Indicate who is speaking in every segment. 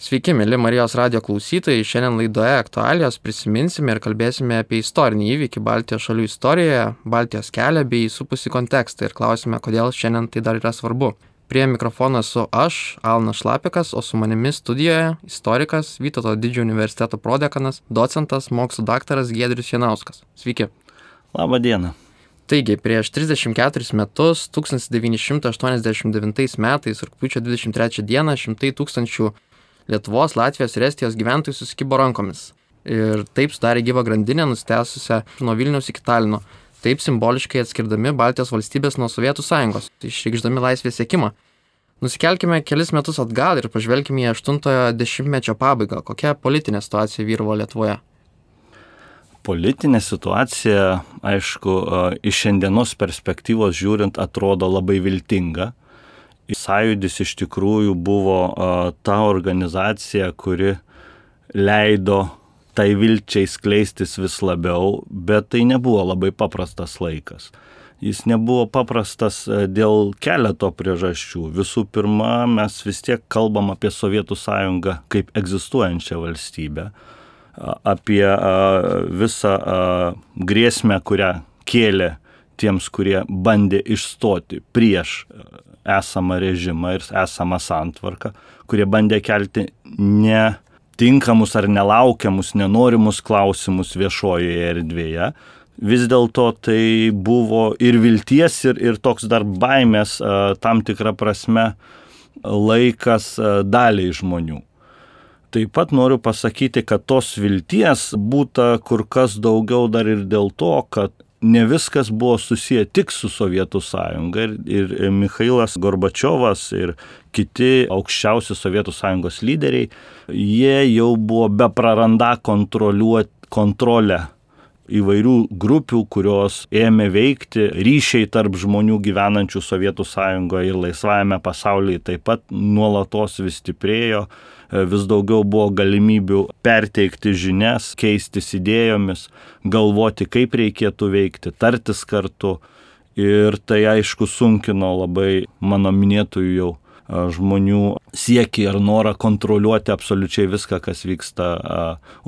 Speaker 1: Sveiki, mėly Marijos radio klausytojai. Šiandien laidoje aktualijos prisiminsime ir kalbėsime apie istorinį įvykį Baltijos šalių istorijoje, Baltijos kelią bei supusi kontekstą ir klausime, kodėl šiandien tai dar yra svarbu. Prie mikrofono esu aš, Alnas Šlapikas, o su manimi studijoje istorikas Vytauto didžiojo universiteto prodekanas, docentas, mokslo daktaras Gedrius Janauskas. Sveiki.
Speaker 2: Labą dieną.
Speaker 1: Taigi, prieš 34 metus, 1989 metais, rūpiučio 23 dieną, šimtai tūkstančių Lietuvos, Latvijos ir Estijos gyventojai susikibo rankomis. Ir taip sudarė gyvą grandinę nustęsusią nuo Vilnius iki Talino, taip simboliškai atskirdami Baltijos valstybės nuo Sovietų sąjungos, išreikšdami laisvės sėkimą. Nusikelkime kelis metus atgal ir pažvelkime į 80-mečio pabaigą. Kokia politinė situacija vyravo Lietuvoje?
Speaker 2: Politinė situacija, aišku, iš šiandienos perspektyvos žiūrint, atrodo labai viltinga Sąjūdis iš tikrųjų buvo ta organizacija, kuri leido tai vilčiai skleistis vis labiau, bet tai nebuvo labai paprastas laikas. Jis nebuvo paprastas dėl keleto priežasčių. Visų pirma, mes vis tiek kalbam apie Sovietų sąjungą kaip egzistuojančią valstybę, apie visą grėsmę, kurią kėlė tiems, kurie bandė išstoti prieš esamą režimą ir esamą santvarką, kurie bandė kelti netinkamus ar nelaukiamus, nenorimus klausimus viešojoje erdvėje. Vis dėlto tai buvo ir vilties, ir, ir toks dar baimės tam tikrą prasme laikas daliai žmonių. Taip pat noriu pasakyti, kad tos vilties būta kur kas daugiau dar ir dėl to, kad ne viskas buvo susiję tik su Sovietų sąjunga ir, ir Mikhailas Gorbačiovas ir kiti aukščiausi Sovietų sąjungos lyderiai, jie jau buvo be praranda kontrolę įvairių grupių, kurios ėmė veikti, ryšiai tarp žmonių gyvenančių Sovietų sąjungoje ir laisvajame pasaulyje taip pat nuolatos vis stiprėjo vis daugiau buvo galimybių perteikti žinias, keistis idėjomis, galvoti, kaip reikėtų veikti, tartis kartu. Ir tai aišku sunkino labai mano minėtųjų jau žmonių siekį ar norą kontroliuoti absoliučiai viską, kas vyksta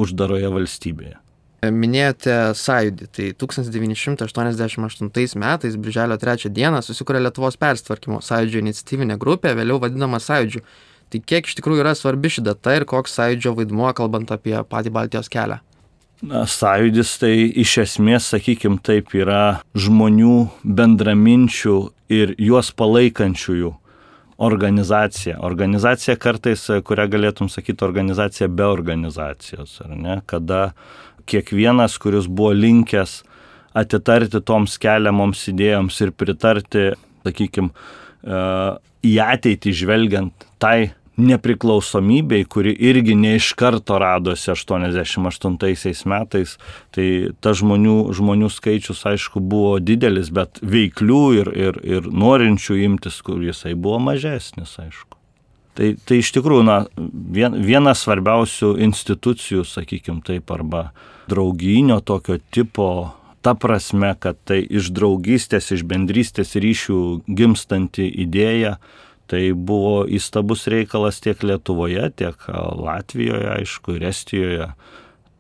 Speaker 2: uždaroje valstybėje.
Speaker 1: Minėjote sąjūdį, tai 1988 metais, birželio 3 dieną, susikūrė Lietuvos perstvarkymo sąjūdžio iniciatyvinė grupė, vėliau vadinama sąjūdžiu. Tai kiek iš tikrųjų yra svarbi ši data ir koks sąjūdžio vaidmuo, kalbant apie patį Baltijos kelią?
Speaker 2: Na, sąjūdis tai iš esmės, sakykim, taip yra žmonių bendraminčių ir juos palaikančiųjų organizacija. Organizacija kartais, kurią galėtum sakyti, organizacija be organizacijos, ar ne? Kada kiekvienas, kuris buvo linkęs atitarti toms keliamoms idėjoms ir pritarti, sakykim, e, į ateitį žvelgiant tai nepriklausomybei, kuri irgi ne iš karto radosi 88 metais, tai ta žmonių, žmonių skaičius aišku buvo didelis, bet veiklių ir, ir, ir norinčių imtis, kur jisai buvo mažesnis, aišku. Tai, tai iš tikrųjų, na, vien, viena svarbiausių institucijų, sakykime taip, arba drauginio tokio tipo ta prasme, kad tai iš draugystės, iš bendrystės ryšių gimstanti idėja, Tai buvo įstabus reikalas tiek Lietuvoje, tiek Latvijoje, aišku, ir Estijoje.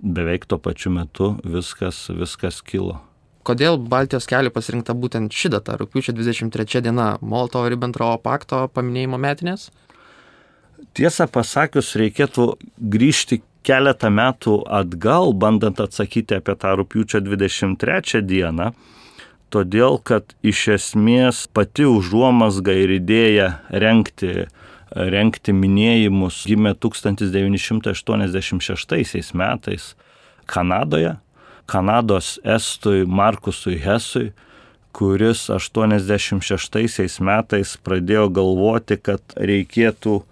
Speaker 2: Beveik tuo pačiu metu viskas, viskas kilo.
Speaker 1: Kodėl Baltijos kelių pasirinkta būtent ši data, rūpiučio 23 diena, Molotovo Ribbentropo pakto paminėjimo metinės?
Speaker 2: Tiesą pasakius, reikėtų grįžti keletą metų atgal, bandant atsakyti apie tą rūpiučio 23 dieną todėl kad iš esmės pati užuomasga ir idėja renkti, renkti minėjimus gimė 1986 metais Kanadoje, Kanados estui Markusui Hesui, kuris 86 metais pradėjo galvoti, kad reikėtų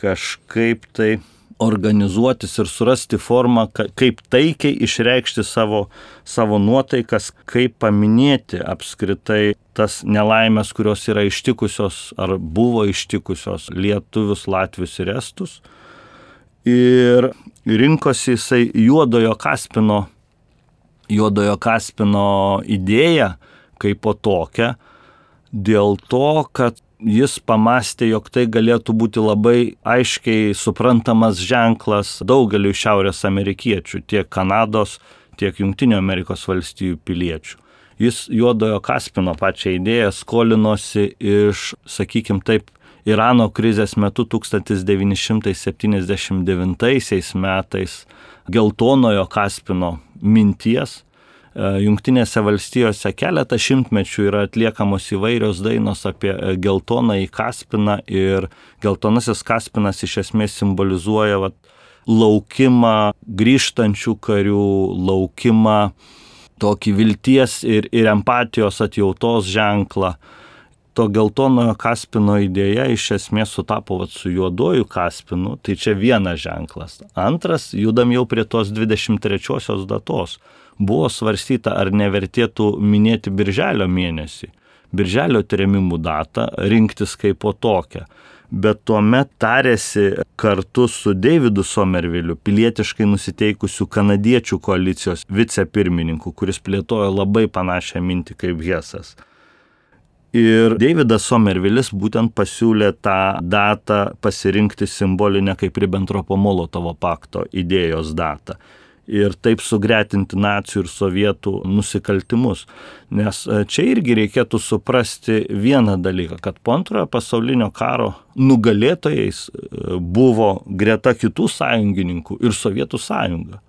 Speaker 2: kažkaip tai organizuotis ir surasti formą, kaip taikiai išreikšti savo, savo nuotaikas, kaip paminėti apskritai tas nelaimės, kurios yra ištikusios ar buvo ištikusios lietuvius, latvius ir estus. Ir rinkosi jisai juodojo kaspino, juodojo kaspino idėją kaip po tokią, dėl to, kad jis pamastė, jog tai galėtų būti labai aiškiai suprantamas ženklas daugeliu šiaurės amerikiečių, tiek Kanados, tiek Junktinio Amerikos valstijų piliečių. Jis juodojo Kaspino pačią idėją skolinosi iš, sakykim taip, Irano krizės metu 1979 metais geltonojo Kaspino minties Junktinėse valstijose keletą šimtmečių yra atliekamos įvairios dainos apie e, geltoną į Kaspiną ir geltonasis Kaspinas iš esmės simbolizuoja vat, laukimą grįžtančių karių, laukimą tokį vilties ir, ir empatijos atjautos ženklą. To geltonojo Kaspino idėja iš esmės sutapo vat, su juodoju Kaspinu, tai čia vienas ženklas. Antras, judam jau prie tos 23 datos buvo svarstyta, ar nevertėtų minėti birželio mėnesį, birželio tremimų datą, rinktis kaip po tokią. Bet tuomet tarėsi kartu su Davidu Somerviliu, pilietiškai nusiteikusiu kanadiečių koalicijos vicepirmininku, kuris plėtojo labai panašią mintį kaip Hesas. Ir Davidas Somervilis būtent pasiūlė tą datą pasirinkti simbolinę kaip Ribbentropo Molotovo pakto idėjos datą ir taip sugretinti nacijų ir sovietų nusikaltimus. Nes e, čia irgi reikėtų suprasti vieną dalyką, kad po antrojo pasaulinio karo nugalėtojais e, buvo greta kitų sąjungininkų ir Sovietų sąjunga.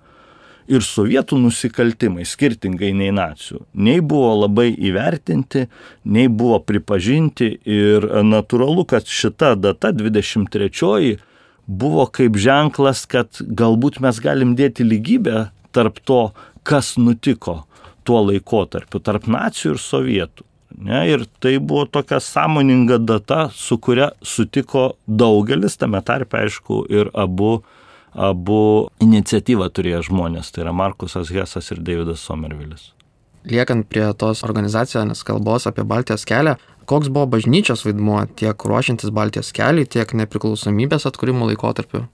Speaker 2: Ir sovietų nusikaltimai, skirtingai nei nacijų, nei buvo labai įvertinti, nei buvo pripažinti ir natūralu, kad šita data 23 buvo kaip ženklas, kad galbūt mes galim dėti lygybę tarp to, kas nutiko tuo laikotarpiu, tarp nacijų ir sovietų. Ne, ir tai buvo tokia sąmoninga data, su kuria sutiko daugelis, tame tarpe aišku ir abu, abu iniciatyvą turėjo žmonės, tai yra Markusas Hesas ir Davidas Somervilis.
Speaker 1: Liekant prie tos organizacijos kalbos apie Baltijos kelią, koks buvo bažnyčios vaidmuo tiek ruošiantis Baltijos keliui, tiek nepriklausomybės atkūrimo laikotarpiu?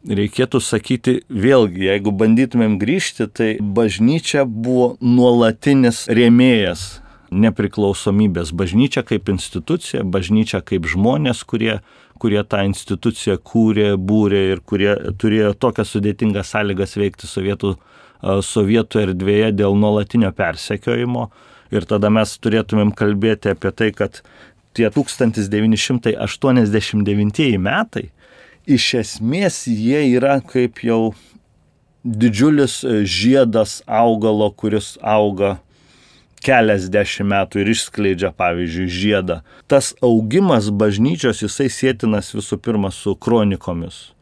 Speaker 2: Reikėtų sakyti, vėlgi, jeigu bandytumėm grįžti, tai bažnyčia buvo nuolatinis rėmėjas nepriklausomybės. Bažnyčia kaip institucija, bažnyčia kaip žmonės, kurie, kurie tą instituciją kūrė, būrė ir kurie turėjo tokias sudėtingas sąlygas veikti sovietų, sovietų erdvėje dėl nuolatinio persekiojimo Ir tada mes turėtumėm kalbėti apie tai, kad tie 1989 metai, iš esmės jie yra kaip jau didžiulis žiedas augalo, kuris auga keliasdešimt metų ir išskleidžia, pavyzdžiui, žiedą. Tas augimas bažnyčios jisai sėtinas visų pirma su kronikomis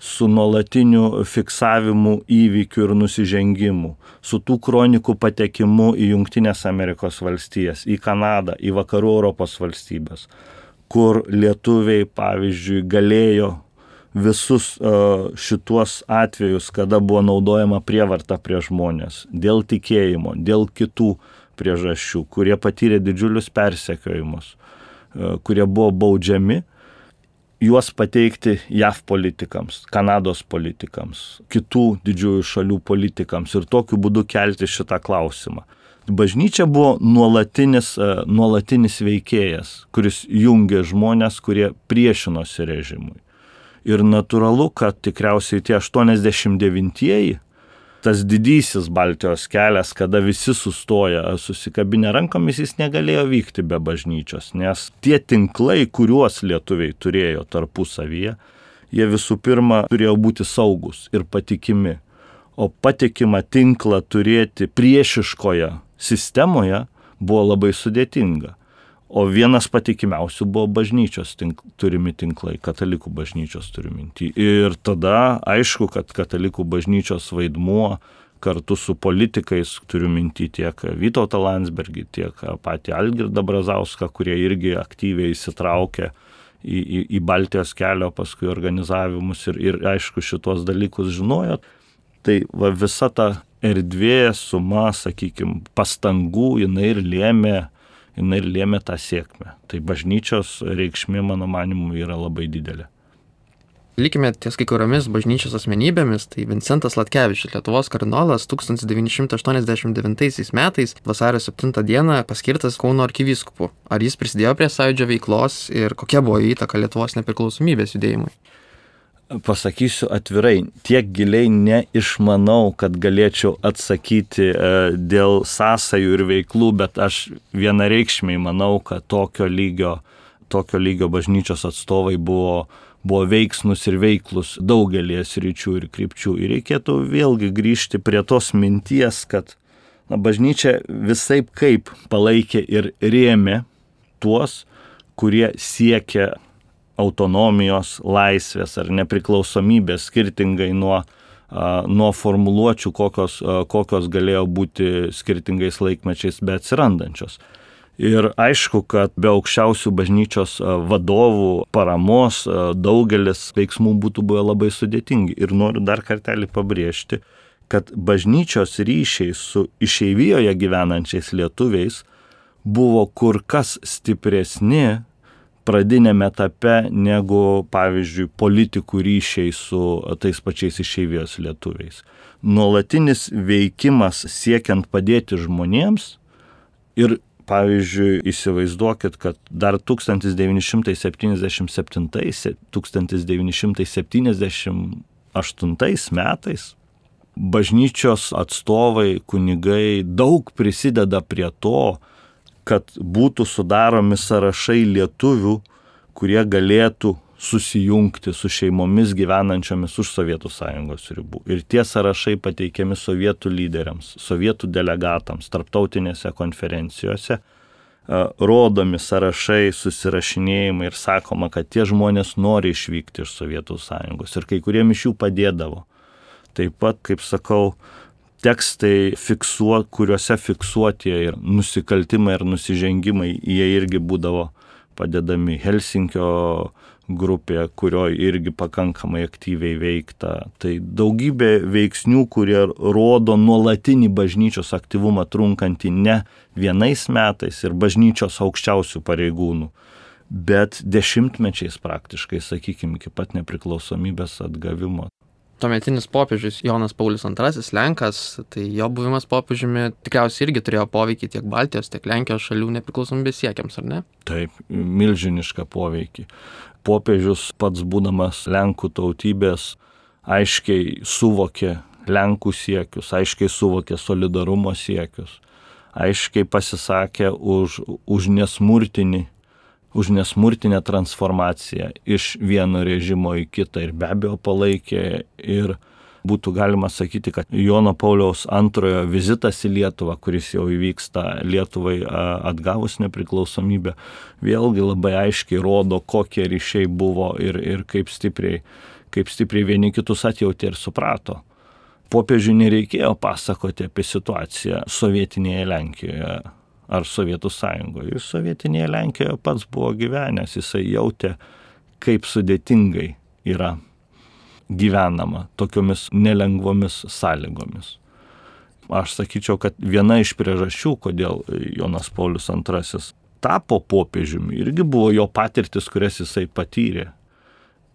Speaker 2: su nuolatiniu fiksavimu įvykių ir nusižengimų, su tų kronikų patekimu į Junktinės Amerikos valstijas, į Kanadą, į Vakarų Europos valstybės, kur lietuviai, pavyzdžiui, galėjo visus uh, šituos atvejus, kada buvo naudojama prievarta prie žmonės, dėl tikėjimo, dėl kitų priežasčių, kurie patyrė didžiulius persekiojimus, uh, kurie buvo baudžiami, juos pateikti JAV politikams, Kanados politikams, kitų didžiųjų šalių politikams ir tokiu būdu kelti šitą klausimą. Bažnyčia buvo nuolatinis, e, nuolatinis veikėjas, kuris jungė žmonės, kurie priešinosi režimui. Ir natūralu, kad tikriausiai tie 89-ieji tas didysis Baltijos kelias, kada visi sustoja susikabinę rankomis, jis negalėjo vykti be bažnyčios, nes tie tinklai, kuriuos lietuviai turėjo tarpusavyje, jie visų pirma turėjo būti saugus ir patikimi. O patikimą tinklą turėti priešiškoje sistemoje buvo labai sudėtinga. O vienas patikimiausių buvo bažnyčios tink, turimi tinklai, katalikų bažnyčios turiminti. Ir tada aišku, kad katalikų bažnyčios vaidmuo kartu su politikais, turiu minti tiek Vytautą Landsbergį, tiek patį Algirdą Brazauską, kurie irgi aktyviai įsitraukė į, į, į Baltijos kelio paskui organizavimus ir, ir aišku šitos dalykus žinojo. Tai va, visa ta erdvė, suma, sakykime, pastangų jinai ir lėmė jinai lėmė tą sėkmę. Tai bažnyčios reikšmė, mano manimu, yra labai didelė.
Speaker 1: likime ties kai kuriomis bažnyčios asmenybėmis, tai Vincentas Latkevičius, Lietuvos kardinolas, 1989 metais vasario 7 dieną paskirtas Kauno arkivyskupu. Ar jis prisidėjo prie sąjūdžio veiklos ir kokia buvo įtaka Lietuvos nepriklausomybės judėjimui?
Speaker 2: Pasakysiu atvirai, tiek giliai neišmanau, kad galėčiau atsakyti e, dėl sąsajų ir veiklų, bet aš vienareikšmiai manau, kad tokio lygio, tokio lygio bažnyčios atstovai buvo, buvo veiksnus ir veiklus daugelį sričių ir krypčių. Ir reikėtų vėlgi grįžti prie tos minties, kad na, bažnyčia visai kaip palaikė ir rėmė tuos, kurie siekia autonomijos, laisvės ar nepriklausomybės skirtingai nuo, nuo formuluočių, kokios, kokios galėjo būti skirtingais laikmečiais be atsirandančios. Ir aišku, kad be aukščiausių bažnyčios vadovų paramos daugelis veiksmų būtų buvę labai sudėtingi. Ir noriu dar kartelį pabrėžti, kad bažnyčios ryšiai su išeivijoje gyvenančiais lietuviais buvo kur kas stipresni pradinėme etape negu, pavyzdžiui, politikų ryšiai su tais pačiais išeivijos lietuviais. Nuolatinis veikimas siekiant padėti žmonėms ir, pavyzdžiui, įsivaizduokit, kad dar 1977-1978 metais bažnyčios atstovai, kunigai daug prisideda prie to, kad būtų sudaromi sąrašai lietuvių, kurie galėtų susijungti su šeimomis gyvenančiomis už Sovietų sąjungos ribų. Ir tie sąrašai pateikiami sovietų lyderiams, sovietų delegatams, tarptautinėse konferencijose, rodomi sąrašai, susirašinėjimai ir sakoma, kad tie žmonės nori išvykti iš Sovietų sąjungos ir kai kuriem iš jų padėdavo. Taip pat, kaip sakau, tekstai, fiksuo, kuriuose fiksuotie ir nusikaltimai ir nusižengimai, jie irgi būdavo padedami Helsinkio grupė, kurioje irgi pakankamai aktyviai veikta. Tai daugybė veiksnių, kurie rodo nuolatinį bažnyčios aktyvumą trunkantį ne vienais metais ir bažnyčios aukščiausių pareigūnų, bet dešimtmečiais praktiškai, sakykime, iki pat nepriklausomybės atgavimo
Speaker 1: tuometinis popiežius Jonas Paulius II, Lenkas, tai jo buvimas popiežiumi tikriausiai irgi turėjo poveikį tiek Baltijos, tiek Lenkijos šalių nepriklausomybės siekiams, ar ne?
Speaker 2: Taip, milžinišką poveikį. Popiežius pats būdamas Lenkų tautybės aiškiai suvokė Lenkų siekius, aiškiai suvokė solidarumo siekius, aiškiai pasisakė už, už nesmurtinį už nesmurtinę transformaciją iš vieno režimo į kitą ir be abejo palaikė ir būtų galima sakyti, kad Jono Pauliaus antrojo vizitas į Lietuvą, kuris jau įvyksta Lietuvai atgavus nepriklausomybę, vėlgi labai aiškiai rodo, kokie ryšiai buvo ir, ir kaip, stipriai, kaip stipriai vieni kitus atjautė ir suprato. Popiežiui nereikėjo pasakoti apie situaciją sovietinėje Lenkijoje ar Sovietų sąjungoje. Jis sovietinėje Lenkijoje pats buvo gyvenęs, jisai jautė, kaip sudėtingai yra gyvenama tokiomis nelengvomis sąlygomis. Aš sakyčiau, kad viena iš priežasčių, kodėl Jonas Paulius II tapo popiežiumi, irgi buvo jo patirtis, kurias jisai patyrė.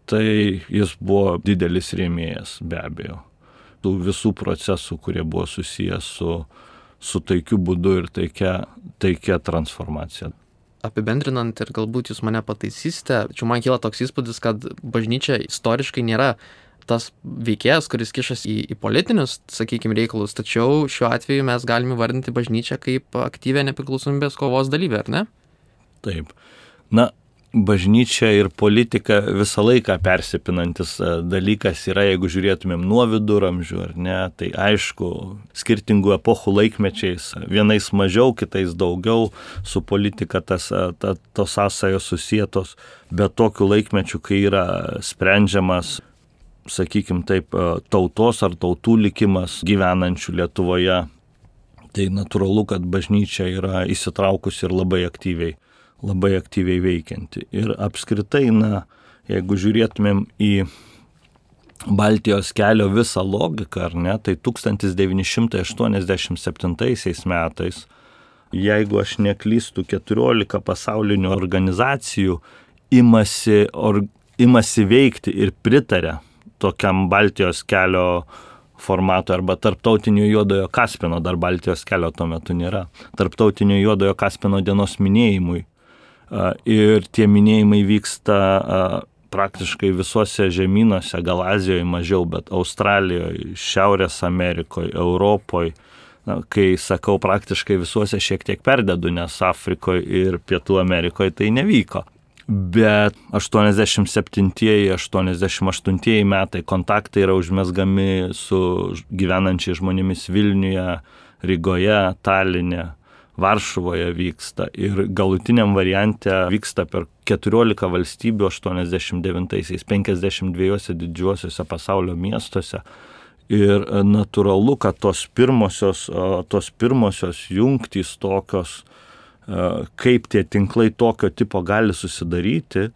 Speaker 2: Tai jis buvo didelis rėmėjas be abejo. Tų visų procesų, kurie buvo susijęs su su taikiu būdu ir taikia, taikia transformacija.
Speaker 1: Apibendrinant ir galbūt jūs mane pataisysite, čia man kyla toks įspūdis, kad bažnyčia istoriškai nėra tas veikėjas, kuris kišasi į, į politinius, sakykime, reikalus, tačiau šiuo atveju mes galime vardinti bažnyčią kaip aktyvę nepriklausomybės kovos dalyvę, ar ne?
Speaker 2: Taip. Na, bažnyčia ir politika visą laiką persipinantis e, dalykas yra, jeigu žiūrėtumėm nuo viduramžių ar ne, tai aišku, skirtingų epochų laikmečiais, vienais mažiau, kitais daugiau, su politika tas, e, ta, tos sąsajos susijėtos, bet tokiu laikmečiu, kai yra sprendžiamas sakykime taip, e, tautos ar tautų likimas gyvenančių Lietuvoje, tai natūralu, kad bažnyčia yra įsitraukusi ir labai aktyviai labai aktyviai veikianti. Ir apskritai, na, jeigu žiūrėtumėm į Baltijos kelio visą logiką, ar ne, tai 1987 metais, jeigu aš neklystu, 14 pasaulinių organizacijų imasi or, imasi veikti ir pritarė tokiam Baltijos kelio formato arba tarptautinio juodojo Kaspino, dar Baltijos kelio tuo metu nėra, tarptautinio juodojo Kaspino dienos minėjimui. Ir tie minėjimai vyksta praktiškai visuose žemynuose, gal Azijoje mažiau, bet Australijoje, Šiaurės Amerikoje, Europoje, na, kai sakau praktiškai visuose šiek tiek perdedu, nes Afrikoje ir Pietų Amerikoje tai nevyko. Bet 87-88 metai kontaktai yra užmesgami su gyvenančiai žmonėmis Vilniuje, Rygoje, Talinė, Varšuvoje vyksta ir galutiniam variante vyksta per 14 valstybių 89-aisiais 52 didžiuosiuose pasaulio miestuose. Ir natūralu, kad tos pirmosios, tos pirmosios jungtys tokios, kaip tie tinklai tokio tipo gali susidaryti,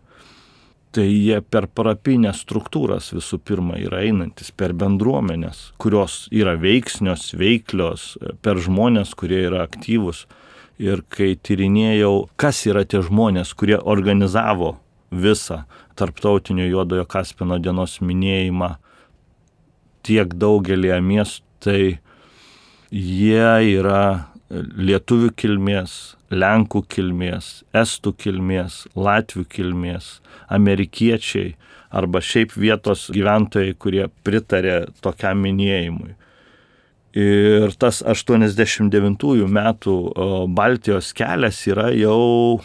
Speaker 2: tai jie per parapinės struktūras visų pirma yra einantis, per bendruomenės, kurios yra veiksnios, veiklios, per žmonės, kurie yra aktyvus. Ir kai tyrinėjau, kas yra tie žmonės, kurie organizavo visą tarptautinio juodojo Kaspino dienos minėjimą, tiek daugelį miestų, tai jie yra lietuvių kilmės, lenkų kilmės, estų kilmės, latvių kilmės, amerikiečiai arba šiaip vietos gyventojai, kurie pritarė tokiam minėjimui. Ir tas 89 metų Baltijos kelias yra jau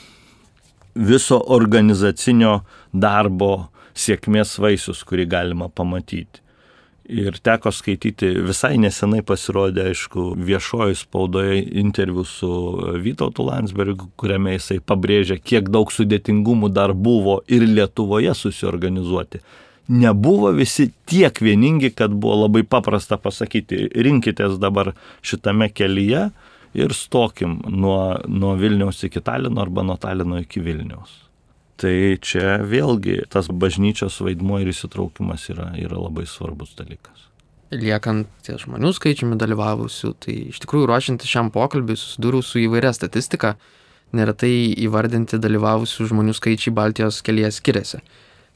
Speaker 2: viso organizacinio darbo sėkmės vaisius, kurį galima pamatyti. Ir teko skaityti, visai nesenai pasirodė, aišku, viešoji spaudoje interviu su Vytautu Landsbergiu, kuriame jisai pabrėžė, kiek daug sudėtingumų dar buvo ir Lietuvoje susiorganizuoti. Nebuvo visi tiek vieningi, kad buvo labai paprasta pasakyti, rinkitės dabar šitame kelyje ir stokim nuo, nuo Vilniaus iki Talino arba nuo Talino iki Vilniaus. Tai čia vėlgi tas bažnyčios vaidmuo ir įsitraukimas yra, yra labai svarbus dalykas.
Speaker 1: Liekant ties žmonių skaičiumi dalyvavusių, tai iš tikrųjų ruošiantis šiam pokalbiui susidūriau su įvairia statistika, neretai įvardinti dalyvavusių žmonių skaičiai Baltijos kelyje skiriasi.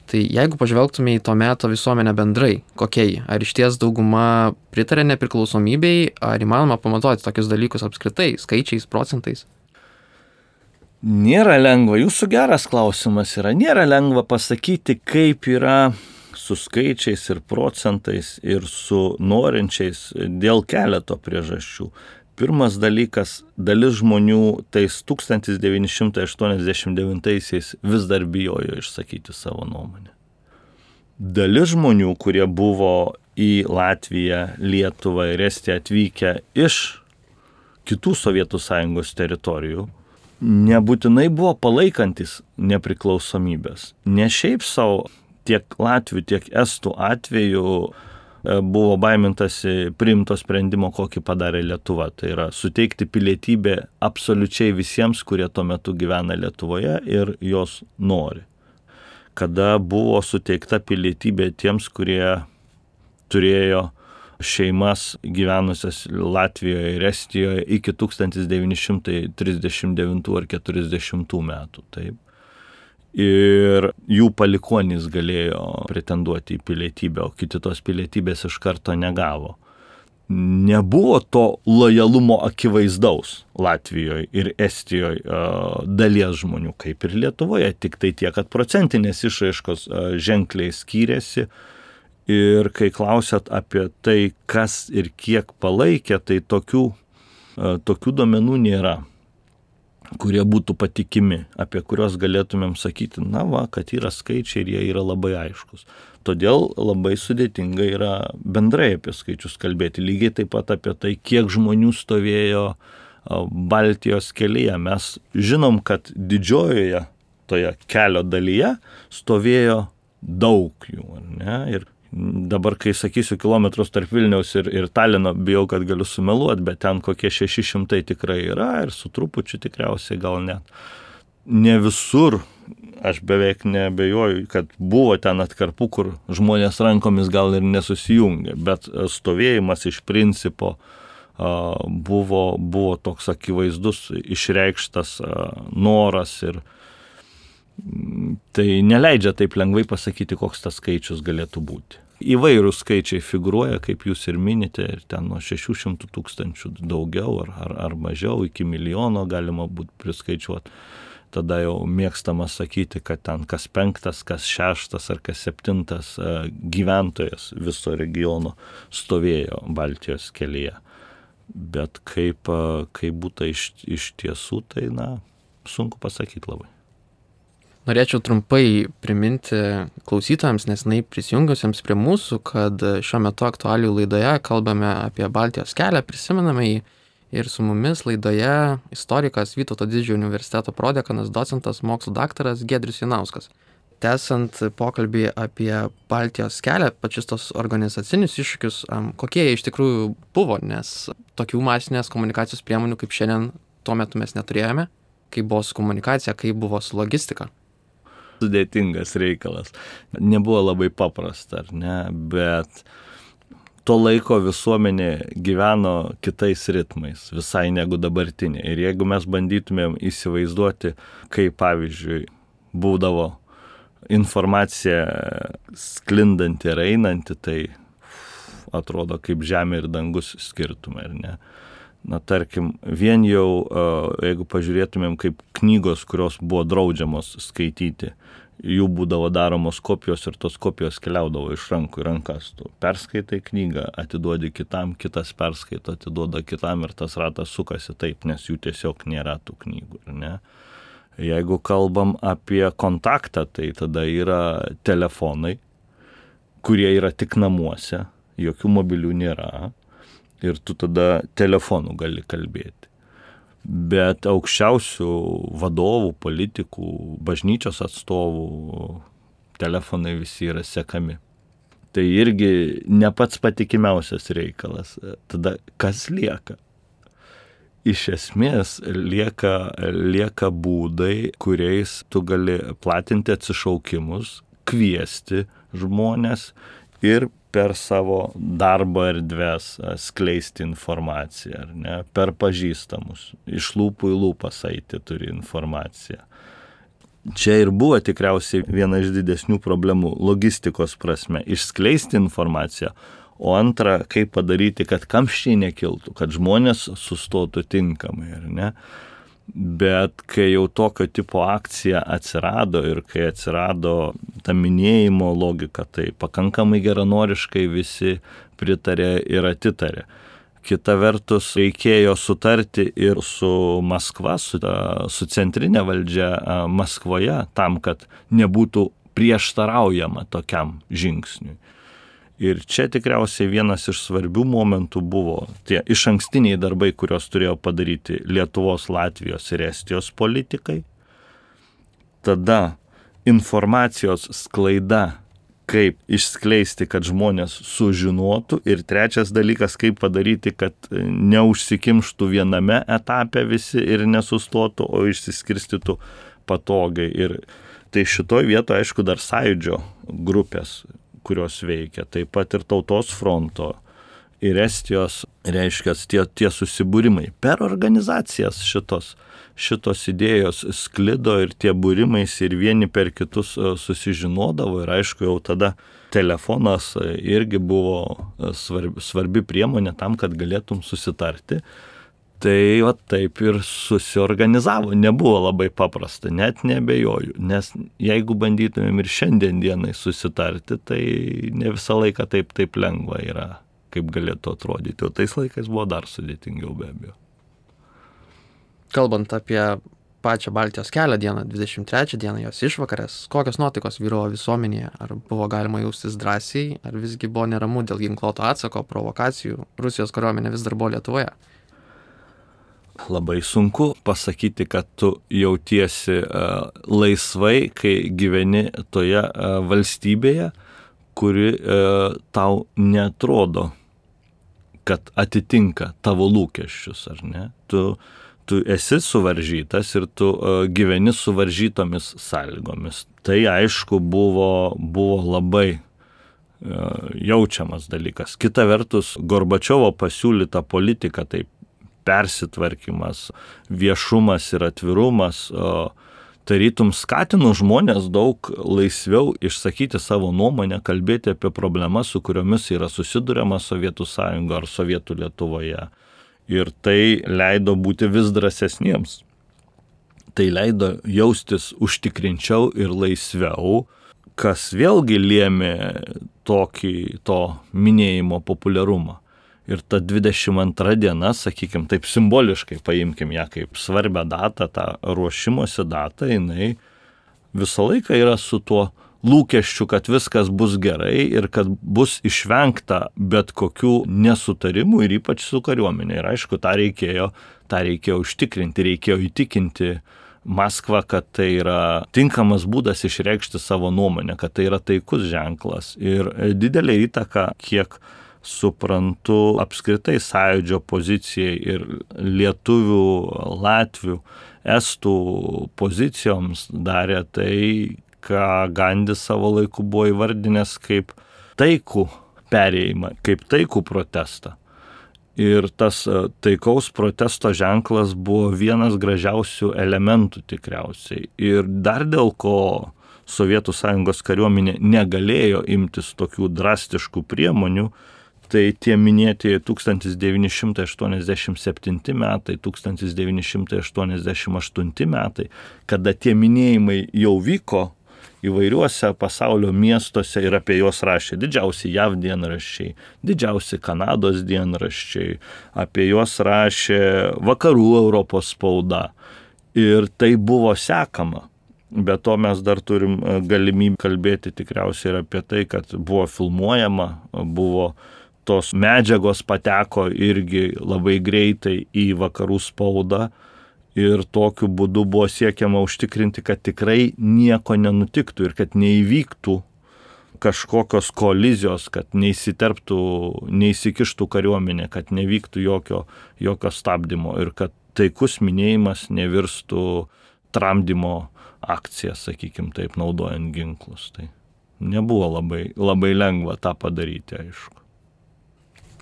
Speaker 1: Tai jeigu pažvelgtume į to meto visuomenę bendrai, kokia ji, ar iš ties dauguma pritarė nepriklausomybei, ar įmanoma pamatuoti tokius dalykus apskritai, skaičiais, procentais?
Speaker 2: Nėra lengva, jūsų geras klausimas yra, nėra lengva pasakyti, kaip yra su skaičiais ir procentais ir su norinčiais dėl keleto priežasčių. Pirmas dalykas, dalis žmonių tais 1989-aisiais vis dar bijojo išsakyti savo nuomonę. Dalis žmonių, kurie buvo į Latviją, Lietuvą ir Estiją atvykę iš kitų Sovietų sąjungos teritorijų, nebūtinai buvo palaikantis nepriklausomybės. Ne šiaip savo tiek Latvių, tiek Estų atveju e, buvo baimintasi priimto sprendimo, kokį padarė Lietuva. Tai yra suteikti pilietybę absoliučiai visiems, kurie tuo metu gyvena Lietuvoje ir jos nori. Kada buvo suteikta pilietybė tiems, kurie turėjo šeimas gyvenusias Latvijoje ir Estijoje iki 1939 ar 40 metų. Taip. Ir jų palikonys galėjo pretenduoti į pilietybę, o kiti tos pilietybės iš karto negavo. Nebuvo to lojalumo akivaizdaus Latvijoje ir Estijoje dalies žmonių, kaip ir Lietuvoje, tik tai tiek, kad procentinės išraiškos ženkliai skyrėsi, Ir kai klausėt apie tai, kas ir kiek palaikė, tai tokių, e, tokių domenų nėra, kurie būtų patikimi, apie kuriuos galėtumėm sakyti, na va, kad yra skaičiai ir jie yra labai aiškus. Todėl labai sudėtinga yra bendrai apie skaičius kalbėti. Lygiai taip pat apie tai, kiek žmonių stovėjo e, Baltijos kelyje. Mes žinom, kad didžiojoje toje kelio dalyje stovėjo daug jų. Ir Dabar, kai sakysiu kilometrus tarp Vilniaus ir, ir Talino, bijau, kad galiu sumeluoti, bet ten kokie 600 tikrai yra ir su trupučiu tikriausiai gal net. Ne visur, aš beveik nebejoju, kad buvo ten atkarpų, kur žmonės rankomis gal ir nesusijungia, bet stovėjimas iš principo buvo, buvo toks akivaizdus, išreikštas noras ir, Tai neleidžia taip lengvai pasakyti, koks tas skaičius galėtų būti. Įvairūs skaičiai figuruoja, kaip jūs ir minite, ir ten nuo 600 tūkstančių daugiau ar, ar, ar mažiau, iki milijono galima būtų priskaičiuoti. Tada jau mėgstama sakyti, kad ten kas penktas, kas šeštas ar kas septintas e, gyventojas viso regiono stovėjo Baltijos kelyje. Bet kaip, e, kaip būtų iš, iš tiesų, tai, na, sunku pasakyti labai.
Speaker 1: Norėčiau trumpai priminti klausytojams, nesnai prisijungusiems prie mūsų, kad šiuo metu aktualių laidoje kalbame apie Baltijos kelią, prisimename jį ir su mumis laidoje istorikas Vytauto didžiojo universiteto prodekanas, docentas, mokslo daktaras Gedrius Janauskas. Tęsant pokalbį apie Baltijos kelią, pačius tos organizacinius iššūkius, kokie jie iš tikrųjų buvo, nes tokių masinės komunikacijos priemonių kaip šiandien tuo metu mes neturėjome, kaip buvo su komunikacija, kaip buvo su logistika
Speaker 2: sudėtingas reikalas. Nebuvo labai paprasta, ar ne, bet to laiko visuomenė gyveno kitais ritmais, visai negu dabartinė. Ir jeigu mes bandytumėm įsivaizduoti, kaip pavyzdžiui būdavo informacija sklindanti ir einanti, tai atrodo kaip žemė ir dangus skirtumai, ar ne? Na, tarkim, vien jau, jeigu pažiūrėtumėm, kaip knygos, kurios buvo draudžiamos skaityti, jų būdavo daromos kopijos ir tos kopijos keliaudavo iš rankų į rankas. Tu perskaitai knygą, atiduodi kitam, kitas perskaito, atiduoda kitam ir tas ratas sukasi taip, nes jų tiesiog nėra tų knygų. Ne? Jeigu kalbam apie kontaktą, tai tada yra telefonai, kurie yra tik namuose, jokių mobilių nėra ir tu tada telefonu gali kalbėti. Bet aukščiausių vadovų, politikų, bažnyčios atstovų telefonai visi yra sekami. Tai irgi ne pats patikimiausias reikalas. Tada kas lieka? Iš esmės lieka, lieka būdai, kuriais tu gali platinti atsišaukimus, kviesti žmonės ir per savo darbo erdves skleisti informaciją, ar ne, per pažįstamus, iš lūpų į lūpas eiti turi informaciją. Čia ir buvo tikriausiai viena iš didesnių problemų logistikos prasme - išskleisti informaciją, o antra, kaip padaryti, kad kamščiai nekiltų, kad žmonės sustotų tinkamai, ar ne. Bet kai jau tokio tipo akcija atsirado ir kai atsirado ta minėjimo logika, tai pakankamai geranoriškai visi pritarė ir atitarė. Kita vertus, reikėjo sutarti ir su Maskva, su, su centrinė valdžia Maskvoje, tam, kad nebūtų prieštaraujama tokiam žingsniui. Ir čia tikriausiai vienas iš svarbių momentų buvo tie iš ankstiniai darbai, kuriuos turėjo padaryti Lietuvos, Latvijos ir Estijos politikai. Tada informacijos sklaida, kaip išskleisti, kad žmonės sužinotų. Ir trečias dalykas, kaip padaryti, kad neužsikimštų viename etape visi ir nesustotų, o išsiskirstytų patogiai. Ir tai šitoj vietoje, aišku, dar sąjūdžio grupės kurios veikia, taip pat ir tautos fronto ir Estijos, reiškia, tie, tie susibūrimai. Per organizacijas šitos, šitos idėjos sklido ir tie būrimais ir vieni per kitus e, susižinodavo ir aišku jau tada telefonas irgi buvo e, svarbi, svarbi priemonė tam, kad galėtum susitarti Tai va taip ir susiorganizavo, nebuvo labai paprasta, net nebejoju, nes jeigu bandytumėm ir šiandien dienai susitarti, tai ne visą laiką taip, taip lengva yra, kaip galėtų atrodyti, o tais laikais buvo dar sudėtingiau be abejo.
Speaker 1: Kalbant apie pačią Baltijos kelio dieną, 23 dieną jos išvakarės, kokios nuotaikos vyruojo visuomenėje, ar buvo galima jaustis drąsiai, ar visgi buvo neramu dėl ginkluoto atsako, provokacijų, Rusijos kariuomenė vis dar buvo Lietuvoje
Speaker 2: labai sunku pasakyti, kad tu jautiesi uh, laisvai, kai gyveni toje uh, valstybėje, kuri uh, tau netrodo, kad atitinka tavo lūkesčius, ar ne? Tu, tu esi suvaržytas ir tu gyveni suvaržytomis sąlygomis. Tai aišku buvo, buvo labai jaučiamas dalykas. Kita vertus, Gorbačiovo pasiūlyta politika, taip persitvarkymas, viešumas ir atvirumas, tarytum skatino žmonės daug laisviau išsakyti savo nuomonę, kalbėti apie problemas, su kuriomis yra susiduriama Sovietų sąjunga ar Sovietų Lietuvoje. Ir tai leido būti vis drąsesniems. Tai leido jaustis užtikrinčiau ir laisviau, kas vėlgi lėmė tokį to minėjimo populiarumą. Ir ta 22 diena, sakykime, taip simboliškai paimkim ją kaip svarbę datą, tą ruošimosi datą, jinai visą laiką yra su tuo lūkesčiu, kad viskas bus gerai ir kad bus išvengta bet kokių nesutarimų ir ypač su kariuomenė. Ir aišku, tą reikėjo, tą reikėjo užtikrinti, reikėjo įtikinti Maskvą, kad tai yra tinkamas būdas išreikšti savo nuomonę, kad tai yra taikus ženklas. Ir didelė įtaka, kiek suprantu apskritai sąjūdžio pozicijai ir lietuvių, latvių, estų pozicijoms darė tai, ką Gandis savo laiku buvo įvardinęs kaip taikų perėjimą, kaip taikų protestą. Ir tas e, taikaus protesto ženklas buvo vienas gražiausių elementų tikriausiai. Ir dar dėl ko Sovietų sąjungos kariuomenė negalėjo imtis tokių drastiškų priemonių, Tai tie minėti 1987 metai, 1988 metai, kada tie minėjimai jau vyko įvairiuose pasaulio miestuose ir apie juos rašė didžiausi JAV dienraščiai, didžiausi Kanados dienraščiai, apie juos rašė vakarų Europos spauda. Ir tai buvo sekama. Be to mes dar turim galimybę kalbėti tikriausiai ir apie tai, kad buvo filmuojama, buvo tos medžiagos pateko irgi labai greitai į vakarų spaudą ir tokiu būdu buvo siekiama užtikrinti, kad tikrai nieko nenutiktų ir kad neįvyktų kažkokios kolizijos, kad neįsiterptų, neįsikištų kariuomenė, kad nevyktų jokio, jokio stabdymo ir kad taikus minėjimas nevirstų tramdymo akcija, sakykime taip, naudojant ginklus. Tai nebuvo labai, labai lengva tą padaryti, aišku.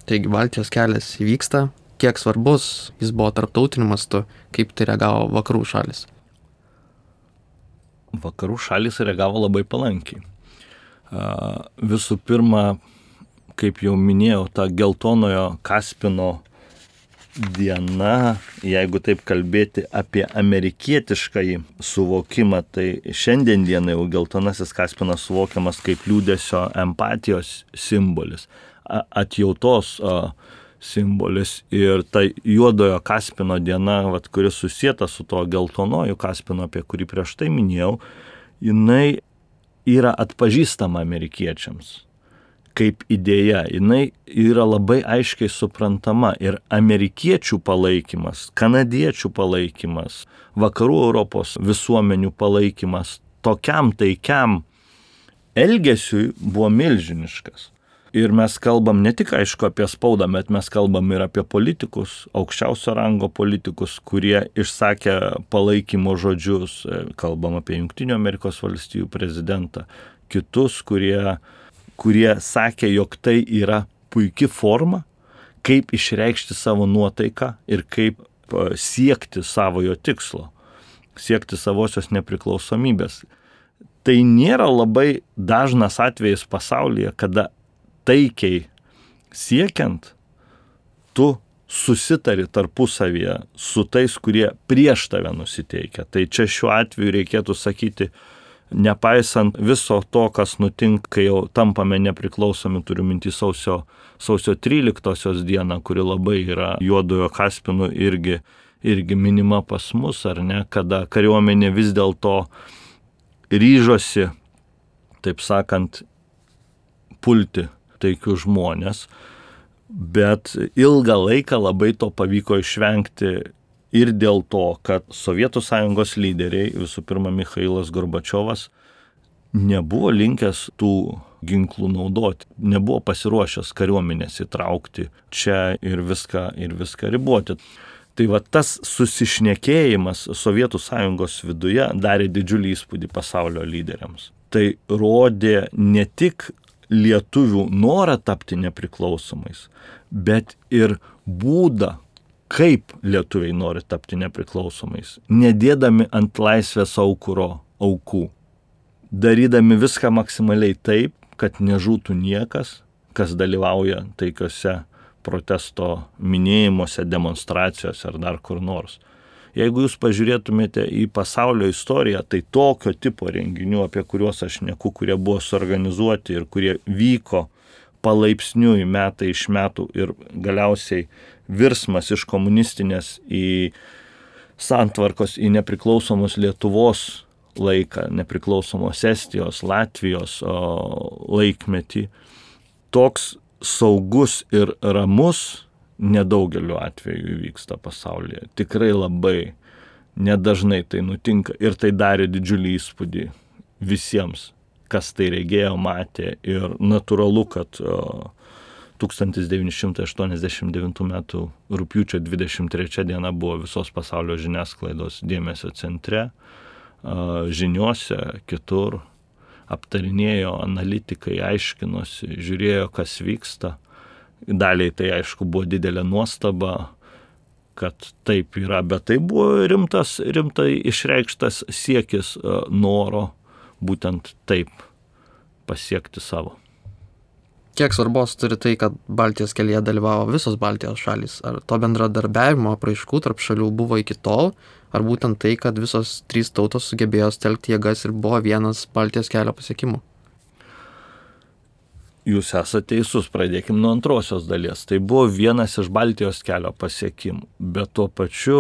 Speaker 1: Taigi Baltijos kelias įvyksta, kiek svarbus jis buvo tarptautiniu mastu, kaip tai reagavo vakarų šalis.
Speaker 2: Vakarų šalis reagavo labai palankiai. Visų pirma, kaip jau minėjau, ta geltonojo Kaspino diena, jeigu taip kalbėti apie amerikietiškąjį suvokimą, tai šiandien dienai jau geltonasis Kaspinas suvokiamas kaip liūdėsio empatijos simbolis atjautos simbolis ir ta juodojo Kaspino diena, vat, kuris susijęta su to geltonoju Kaspinu, apie kurį prieš tai minėjau, jinai yra atpažįstama amerikiečiams kaip idėja, jinai yra labai aiškiai suprantama ir amerikiečių palaikymas, kanadiečių palaikymas, vakarų Europos visuomenių palaikymas tokiam taikiam elgesiui buvo milžiniškas. Ir mes kalbam ne tik, aišku, apie spaudą, bet mes kalbam ir apie politikus, aukščiausio rango politikus, kurie išsakė palaikymo žodžius, kalbam apie Junktinio Amerikos valstijų prezidentą, kitus, kurie, kurie sakė, jog tai yra puikia forma, kaip išreikšti savo nuotaiką ir kaip e, siekti savojo tikslo, siekti savosios nepriklausomybės. Tai nėra labai dažnas atvejis pasaulyje, kada taikiai siekiant, tu susitari tarpusavyje su tais, kurie prieš tave nusiteikia. Tai čia šiuo atveju reikėtų sakyti, nepaisant viso to, kas nutinka, kai jau tampame nepriklausomi, turiu mintį sausio, sausio 13 dieną, kuri labai yra juodojo kaspinų irgi, irgi minima pas mus, ar ne, kada kariuomenė vis dėlto ryžosi, taip sakant, pulti taikius žmonės, bet ilgą laiką labai to pavyko išvengti ir dėl to, kad Sovietų sąjungos lyderiai, visų pirma Mikhailas Gorbačiovas, nebuvo linkęs tų ginklų naudoti, nebuvo pasiruošęs kariuomenės įtraukti čia ir viską, ir viską riboti. Tai va tas susišnekėjimas Sovietų sąjungos viduje darė didžiulį įspūdį pasaulio lyderiams. Tai rodė ne tik lietuvių norą tapti nepriklausomais, bet ir būdą, kaip lietuviai nori tapti nepriklausomais, nedėdami ant laisvės aukuro aukų, darydami viską maksimaliai taip, kad nežūtų niekas, kas dalyvauja taikiuose protesto minėjimuose, demonstracijose ar dar kur nors. Jeigu jūs pažiūrėtumėte į pasaulio istoriją, tai tokio tipo renginių, apie kuriuos aš neku, kurie buvo suorganizuoti ir kurie vyko palaipsniui metai iš metų ir galiausiai virsmas iš komunistinės į santvarkos į nepriklausomos Lietuvos laiką, nepriklausomos Estijos, Latvijos laikmetį, toks saugus ir ramus nedaugeliu atveju vyksta pasaulyje. Tikrai labai nedažnai tai nutinka ir tai darė didžiulį įspūdį visiems, kas tai regėjo, matė ir natūralu, kad 1989 m. rūpiučio 23 diena buvo visos pasaulio žiniasklaidos dėmesio centre, žiniuose, kitur aptarinėjo analitikai, aiškinosi, žiūrėjo, kas vyksta. Daliai tai aišku buvo didelė nuostaba, kad taip yra, bet tai buvo rimtas, rimtai išreikštas siekis e, noro būtent taip pasiekti savo.
Speaker 1: Kiek svarbos turi tai, kad Baltijos kelyje dalyvavo visos Baltijos šalis? Ar to bendradarbiavimo apraiškų tarp šalių buvo iki tol, ar būtent tai, kad visos trys tautos sugebėjo stelkti jėgas ir buvo vienas Baltijos kelio pasiekimų?
Speaker 2: Jūs esate teisus, pradėkime nuo antrosios dalies. Tai buvo vienas iš Baltijos kelio pasiekimų, bet tuo pačiu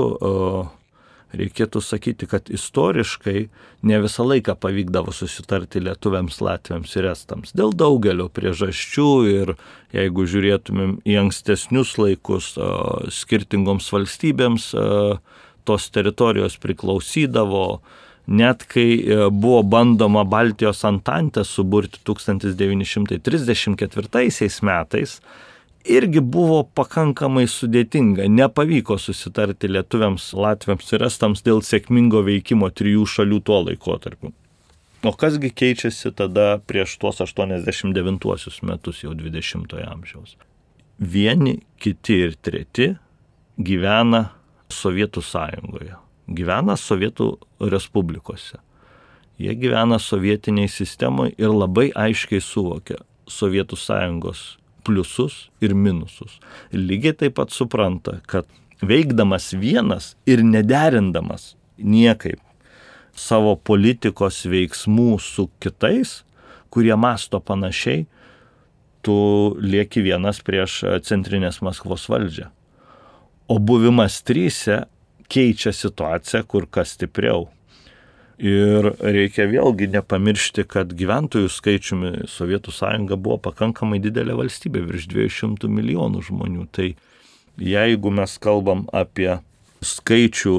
Speaker 2: reikėtų sakyti, kad istoriškai ne visą laiką pavykdavo susitarti lietuviams, latviams ir estams. Dėl daugelio priežasčių ir jeigu žiūrėtumėm į ankstesnius laikus, skirtingoms valstybėms, tos teritorijos priklausydavo, net kai e, buvo bandoma Baltijos Antantę suburti 1934 metais, irgi buvo pakankamai sudėtinga. Nepavyko susitarti lietuviams, latviams ir estams dėl sėkmingo veikimo trijų šalių tuo laikotarpiu. O kasgi keičiasi tada prieš tuos 89 metus jau 20-ojo amžiaus? Vieni, kiti ir treti gyvena Sovietų sąjungoje, gyvena Sovietų respublikose. Jie gyvena sovietiniai sistemoje ir labai aiškiai suvokia Sovietų sąjungos pliusus ir minusus. Lygiai taip pat supranta, kad veikdamas vienas ir nederindamas niekaip savo politikos veiksmų su kitais, kurie masto panašiai, tu lieki vienas prieš centrinės Maskvos valdžią. O buvimas trysia keičia situaciją kur kas stipriau. Ir reikia vėlgi nepamiršti, kad gyventojų skaičiumi Sovietų sąjunga buvo pakankamai didelė valstybė, virš 200 milijonų žmonių. Tai jeigu mes kalbam apie skaičių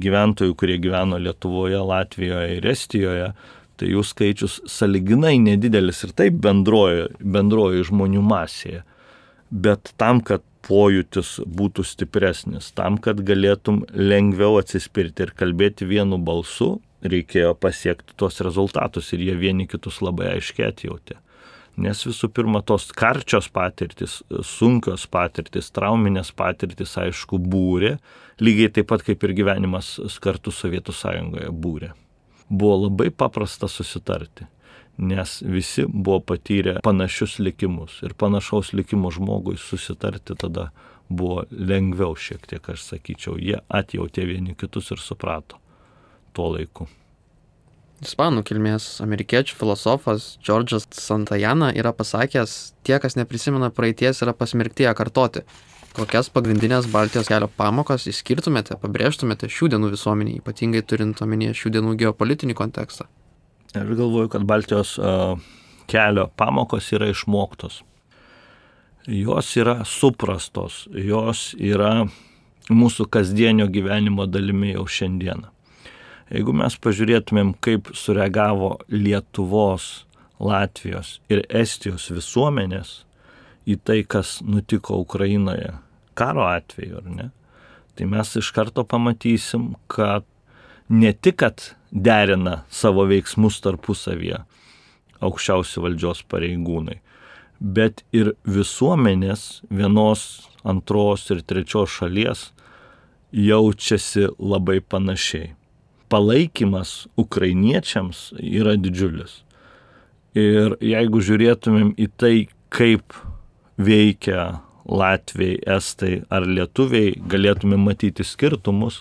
Speaker 2: gyventojų, kurie gyveno Lietuvoje, Latvijoje ir Estijoje, tai jų skaičius saliginai nedidelis ir taip bendrojo, bendrojo žmonių masėje. Bet tam, kad pojūtis būtų stipresnis. Tam, kad galėtum lengviau atsispirti ir kalbėti vienu balsu, reikėjo pasiekti tuos rezultatus ir jie vieni kitus labai aiškiai atjautė. Nes visų pirma, tos karčios patirtis, sunkios patirtis, trauminės patirtis, aišku, būrė, lygiai taip pat kaip ir gyvenimas kartu Sovietų sąjungoje būrė. Buvo labai paprasta susitarti nes visi buvo patyrę panašius likimus ir panašaus likimo žmogui susitarti tada buvo lengviau šiek tiek, aš sakyčiau, jie atjautė vieni kitus ir suprato tuo laiku.
Speaker 1: Ispanų kilmės amerikiečių filosofas Džordžas Santajana yra pasakęs, tie, kas neprisimena praeities, yra pasmerkti ją kartoti. Kokias pagrindinės Baltijos kelio pamokas išskirtumėte, pabrėžtumėte šių dienų visuomenį, ypatingai turint omenyje šių dienų geopolitinį kontekstą?
Speaker 2: Aš galvoju, kad Baltijos kelio pamokos yra išmoktos. Jos yra suprastos, jos yra mūsų kasdienio gyvenimo dalimi jau šiandieną. Jeigu mes pažiūrėtumėm, kaip sureagavo Lietuvos, Latvijos ir Estijos visuomenės į tai, kas nutiko Ukrainoje karo atveju, ar ne, tai mes iš karto pamatysim, kad ne tik, kad derina savo veiksmus tarpusavyje aukščiausi valdžios pareigūnai, bet ir visuomenės vienos, antros ir trečios šalies jaučiasi labai panašiai. Palaikymas ukrainiečiams yra didžiulis. Ir jeigu žiūrėtumėm į tai, kaip veikia Latvijai, Estai ar Lietuviai, galėtume matyti skirtumus,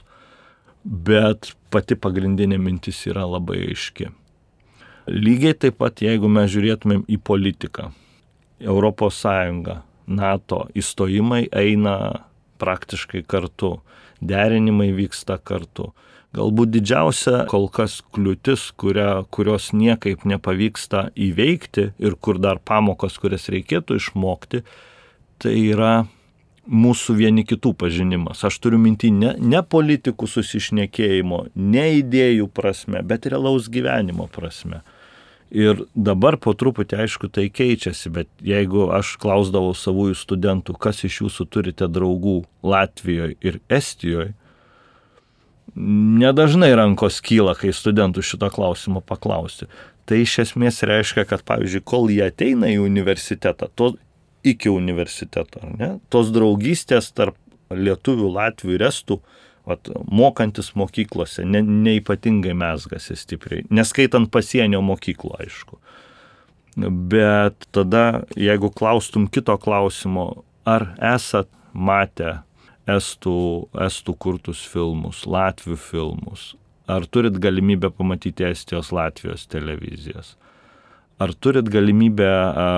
Speaker 2: bet pati pagrindinė mintis yra labai aiški. Lygiai taip pat, jeigu mes žiūrėtumėm į politiką, ES, NATO įstojimai eina praktiškai kartu, derinimai vyksta kartu. Galbūt didžiausia kol kas kliūtis, kuria, kurios niekaip nepavyksta įveikti ir kur dar pamokos, kurias reikėtų išmokti, tai yra mūsų vieni kitų pažinimas. Aš turiu minti ne, ne politikų susišnekėjimo, ne idėjų prasme, bet realaus gyvenimo prasme. Ir dabar po truputį, aišku, tai keičiasi, bet jeigu aš klausdavau savųjų studentų, kas iš jūsų turite draugų Latvijoje ir Estijoje, nedažnai rankos kyla, kai studentų šito klausimo paklausti. Tai iš esmės reiškia, kad, pavyzdžiui, kol jie ateina į universitetą, to iki universiteto, ne, tos draugystės tarp lietuvių, latvių ir estų, vat, mokantis mokyklose, ne, neipatingai mesgasi stipriai, neskaitant pasienio mokyklų, aišku. Bet tada, jeigu klaustum kito klausimo, ar esat matę estų, estų kurtus filmus, latvių filmus, ar turit galimybę pamatyti Estijos, Latvijos televizijas, ar turit galimybę a,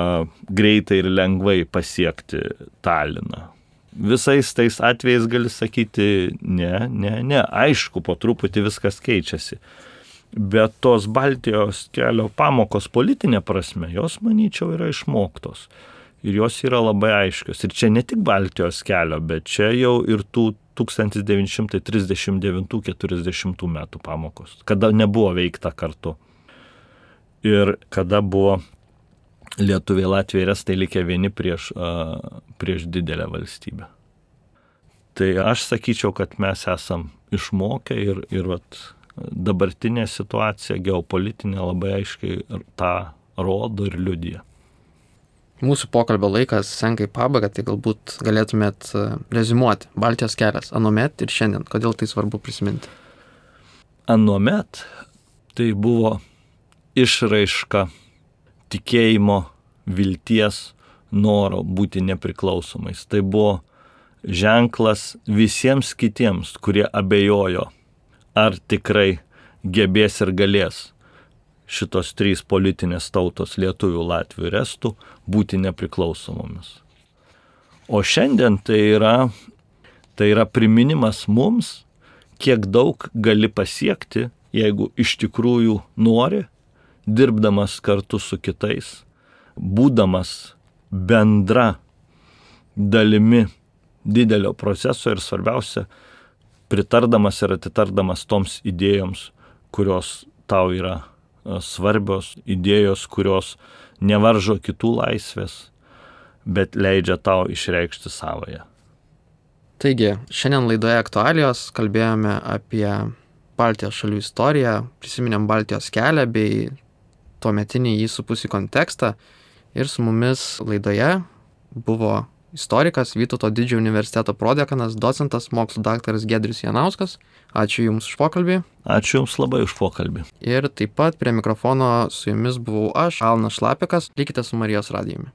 Speaker 2: greitai ir lengvai pasiekti Taliną. Visais tais atvejais gali sakyti, ne, ne, ne, aišku, po truputį viskas keičiasi. Bet tos Baltijos kelio pamokos politinė prasme, jos, manyčiau, yra išmoktos ir jos yra labai aiškios. Ir čia ne tik Baltijos kelio, bet čia jau ir tų 1939-40 metų pamokos, kada nebuvo veikta kartu. Ir kada buvo Lietuvai, Latvijai ir Estai likę vieni prieš, prieš didelę valstybę. Tai aš sakyčiau, kad mes esam išmokę ir, ir vat, dabartinė situacija geopolitinė labai aiškiai tą rodo ir liudija.
Speaker 1: Mūsų pokalbio laikas senka į pabaigą, tai galbūt galėtumėt rezimuoti Baltijos kelias anuomet ir šiandien. Kodėl tai svarbu prisiminti?
Speaker 2: Anuomet tai buvo išraiška tikėjimo, vilties, noro būti nepriklausomais. Tai buvo ženklas visiems kitiems, kurie abejojo, ar tikrai gebės ir galės šitos trys politinės tautos lietuvių, latvių ir estų būti nepriklausomomis. O šiandien tai yra, tai yra priminimas mums, kiek daug gali pasiekti, jeigu iš tikrųjų nori, dirbdamas kartu su kitais, būdamas bendra dalimi didelio proceso ir svarbiausia, pritardamas ir atitardamas toms idėjoms, kurios tau yra svarbios idėjos, kurios nevaržo kitų laisvės, bet leidžia tau išreikšti savoje.
Speaker 1: Taigi, šiandien laidoje aktualijos kalbėjome apie Baltijos šalių istoriją, prisiminėm Baltijos kelią bei tuometinį jį supusi kontekstą ir su mumis laidoje buvo istorikas, Vytauto didžiojo universiteto prodekanas, docentas, mokslo daktaras Gedrius Janauskas. Ačiū Jums už pokalbį.
Speaker 2: Ačiū Jums labai už pokalbį.
Speaker 1: Ir taip pat prie mikrofono su Jumis buvau aš, Alnas Šlapikas. Likite su Marijos radijumi.